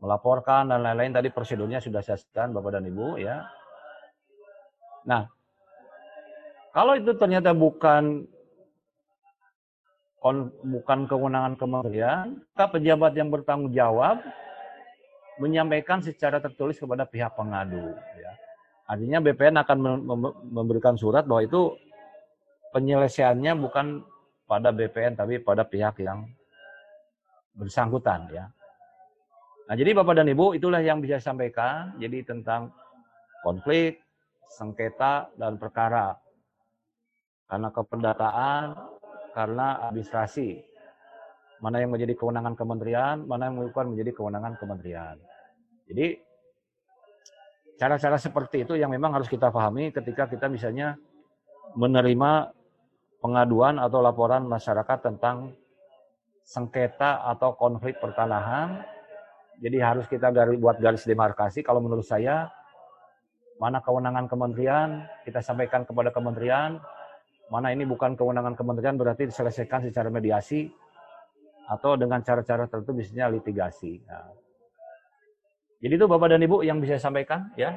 Melaporkan dan lain-lain tadi prosedurnya sudah saya sebutkan Bapak dan Ibu ya. Nah, kalau itu ternyata bukan bukan kewenangan kementerian, maka pejabat yang bertanggung jawab menyampaikan secara tertulis kepada pihak pengadu ya Artinya BPN akan memberikan surat bahwa itu penyelesaiannya bukan pada BPN tapi pada pihak yang bersangkutan ya. Nah, jadi Bapak dan Ibu itulah yang bisa saya sampaikan jadi tentang konflik, sengketa dan perkara. Karena kependataan, karena administrasi. Mana yang menjadi kewenangan kementerian, mana yang bukan menjadi kewenangan kementerian. Jadi Cara-cara seperti itu yang memang harus kita pahami ketika kita misalnya menerima pengaduan atau laporan masyarakat tentang sengketa atau konflik pertanahan. Jadi harus kita garis, buat garis demarkasi. Kalau menurut saya, mana kewenangan kementerian, kita sampaikan kepada kementerian. Mana ini bukan kewenangan kementerian berarti diselesaikan secara mediasi atau dengan cara-cara tertentu misalnya litigasi. Nah, jadi itu Bapak dan Ibu yang bisa saya sampaikan ya.